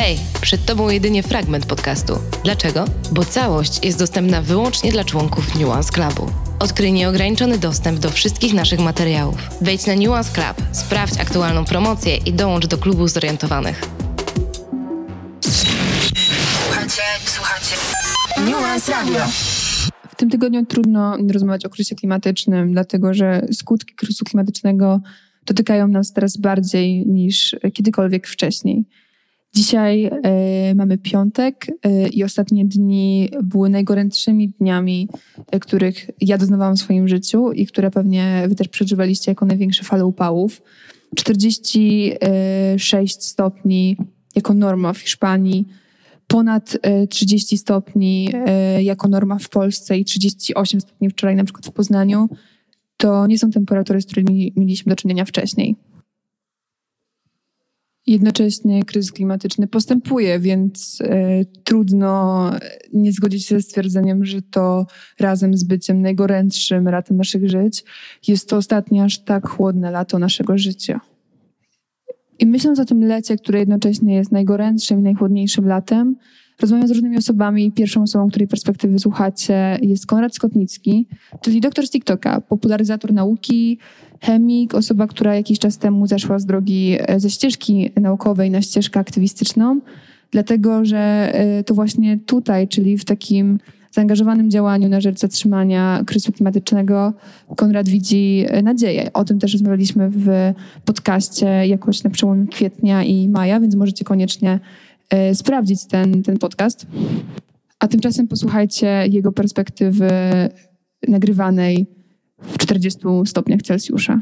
Hej, przed Tobą jedynie fragment podcastu. Dlaczego? Bo całość jest dostępna wyłącznie dla członków Nuance Clubu. Odkryj nieograniczony dostęp do wszystkich naszych materiałów. Wejdź na Nuance Club, sprawdź aktualną promocję i dołącz do klubu zorientowanych. Słuchajcie, słuchajcie. Nuance Radio. W tym tygodniu trudno rozmawiać o kryzysie klimatycznym, dlatego że skutki kryzysu klimatycznego dotykają nas teraz bardziej niż kiedykolwiek wcześniej. Dzisiaj y, mamy piątek y, i ostatnie dni były najgorętszymi dniami, y, których ja doznawałam w swoim życiu i które pewnie wy też przeżywaliście jako największe fale upałów. 46 stopni jako norma w Hiszpanii, ponad 30 stopni jako norma w Polsce i 38 stopni wczoraj na przykład w Poznaniu. To nie są temperatury, z którymi mieliśmy do czynienia wcześniej. Jednocześnie kryzys klimatyczny postępuje, więc e, trudno nie zgodzić się ze stwierdzeniem, że to razem z byciem najgorętszym latem naszych żyć jest to ostatnie aż tak chłodne lato naszego życia. I myśląc o tym lecie, które jednocześnie jest najgorętszym i najchłodniejszym latem, rozmawiam z różnymi osobami. Pierwszą osobą, której perspektywy słuchacie, jest Konrad Skotnicki, czyli doktor z TikToka, popularyzator nauki, chemik, osoba, która jakiś czas temu zeszła z drogi e, ze ścieżki naukowej na ścieżkę aktywistyczną, dlatego że e, to właśnie tutaj, czyli w takim zaangażowanym działaniu na rzecz zatrzymania kryzysu klimatycznego Konrad widzi e, nadzieję. O tym też rozmawialiśmy w podcaście jakoś na przełomie kwietnia i maja, więc możecie koniecznie sprawdzić ten, ten podcast. A tymczasem posłuchajcie jego perspektywy nagrywanej w 40 stopniach Celsjusza.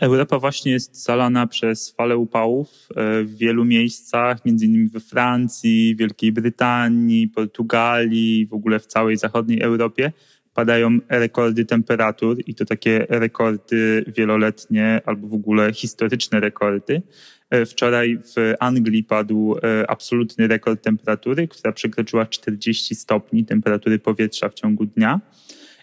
Europa właśnie jest zalana przez falę upałów e, w wielu miejscach, między innymi we Francji, Wielkiej Brytanii, Portugalii, w ogóle w całej zachodniej Europie. Padają rekordy temperatur i to takie rekordy wieloletnie albo w ogóle historyczne rekordy. E, wczoraj w Anglii padł e, absolutny rekord temperatury, która przekroczyła 40 stopni temperatury powietrza w ciągu dnia.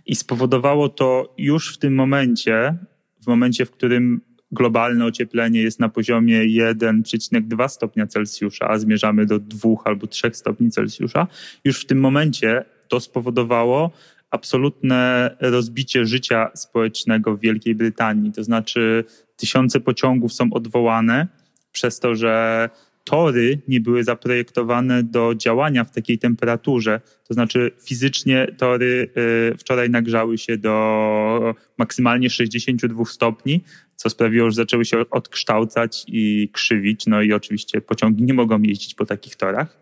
I spowodowało to już w tym momencie, w momencie, w którym globalne ocieplenie jest na poziomie 1,2 stopnia Celsjusza, a zmierzamy do 2 albo 3 stopni Celsjusza, już w tym momencie to spowodowało absolutne rozbicie życia społecznego w Wielkiej Brytanii. To znaczy, tysiące pociągów są odwołane przez to, że tory nie były zaprojektowane do działania w takiej temperaturze. To znaczy fizycznie tory y, wczoraj nagrzały się do maksymalnie 62 stopni, co sprawiło, że zaczęły się odkształcać i krzywić. No i oczywiście pociągi nie mogą jeździć po takich torach.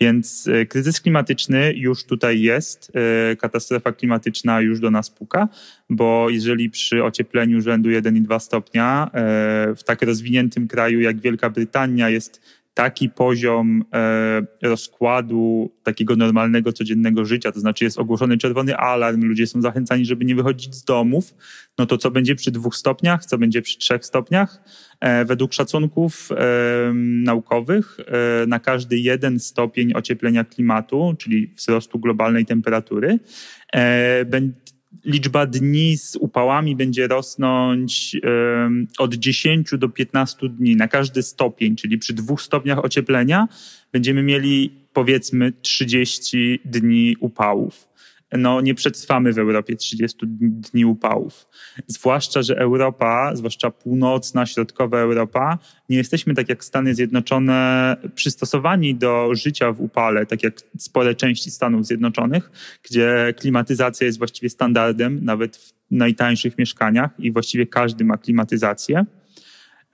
Więc y, kryzys klimatyczny już tutaj jest, y, katastrofa klimatyczna już do nas puka, bo jeżeli przy ociepleniu rzędu 1,2 stopnia w tak rozwiniętym kraju jak Wielka Brytania jest taki poziom e, rozkładu takiego normalnego, codziennego życia, to znaczy jest ogłoszony czerwony alarm, ludzie są zachęcani, żeby nie wychodzić z domów, no to co będzie przy dwóch stopniach, co będzie przy trzech stopniach? E, według szacunków e, naukowych na każdy jeden stopień ocieplenia klimatu, czyli wzrostu globalnej temperatury, liczba dni z upałami będzie rosnąć od 10 do 15 dni. Na każdy stopień, czyli przy dwóch stopniach ocieplenia będziemy mieli powiedzmy 30 dni upałów no, nie przetrwamy w Europie 30 dni upałów. Zwłaszcza, że Europa, zwłaszcza północna, środkowa Europa, nie jesteśmy tak jak Stany Zjednoczone przystosowani do życia w upale, tak jak spore części Stanów Zjednoczonych, gdzie klimatyzacja jest właściwie standardem, nawet w najtańszych mieszkaniach i właściwie każdy ma klimatyzację.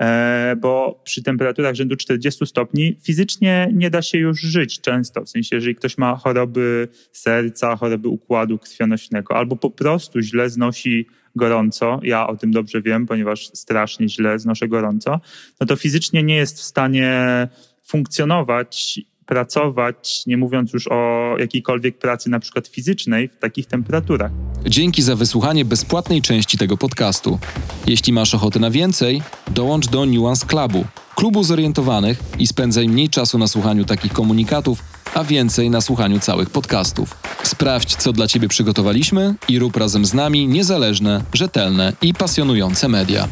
E, bo przy temperaturach rzędu 40 stopni fizycznie nie da się już żyć często. W sensie, jeżeli ktoś ma choroby serca, choroby układu krwionośnego, albo po prostu źle znosi gorąco, ja o tym dobrze wiem, ponieważ strasznie źle znoszę gorąco, no to fizycznie nie jest w stanie funkcjonować pracować, nie mówiąc już o jakiejkolwiek pracy, na przykład fizycznej, w takich temperaturach. Dzięki za wysłuchanie bezpłatnej części tego podcastu. Jeśli masz ochotę na więcej, dołącz do Nuance Clubu, klubu zorientowanych i spędzaj mniej czasu na słuchaniu takich komunikatów, a więcej na słuchaniu całych podcastów. Sprawdź, co dla Ciebie przygotowaliśmy i rób razem z nami niezależne, rzetelne i pasjonujące media.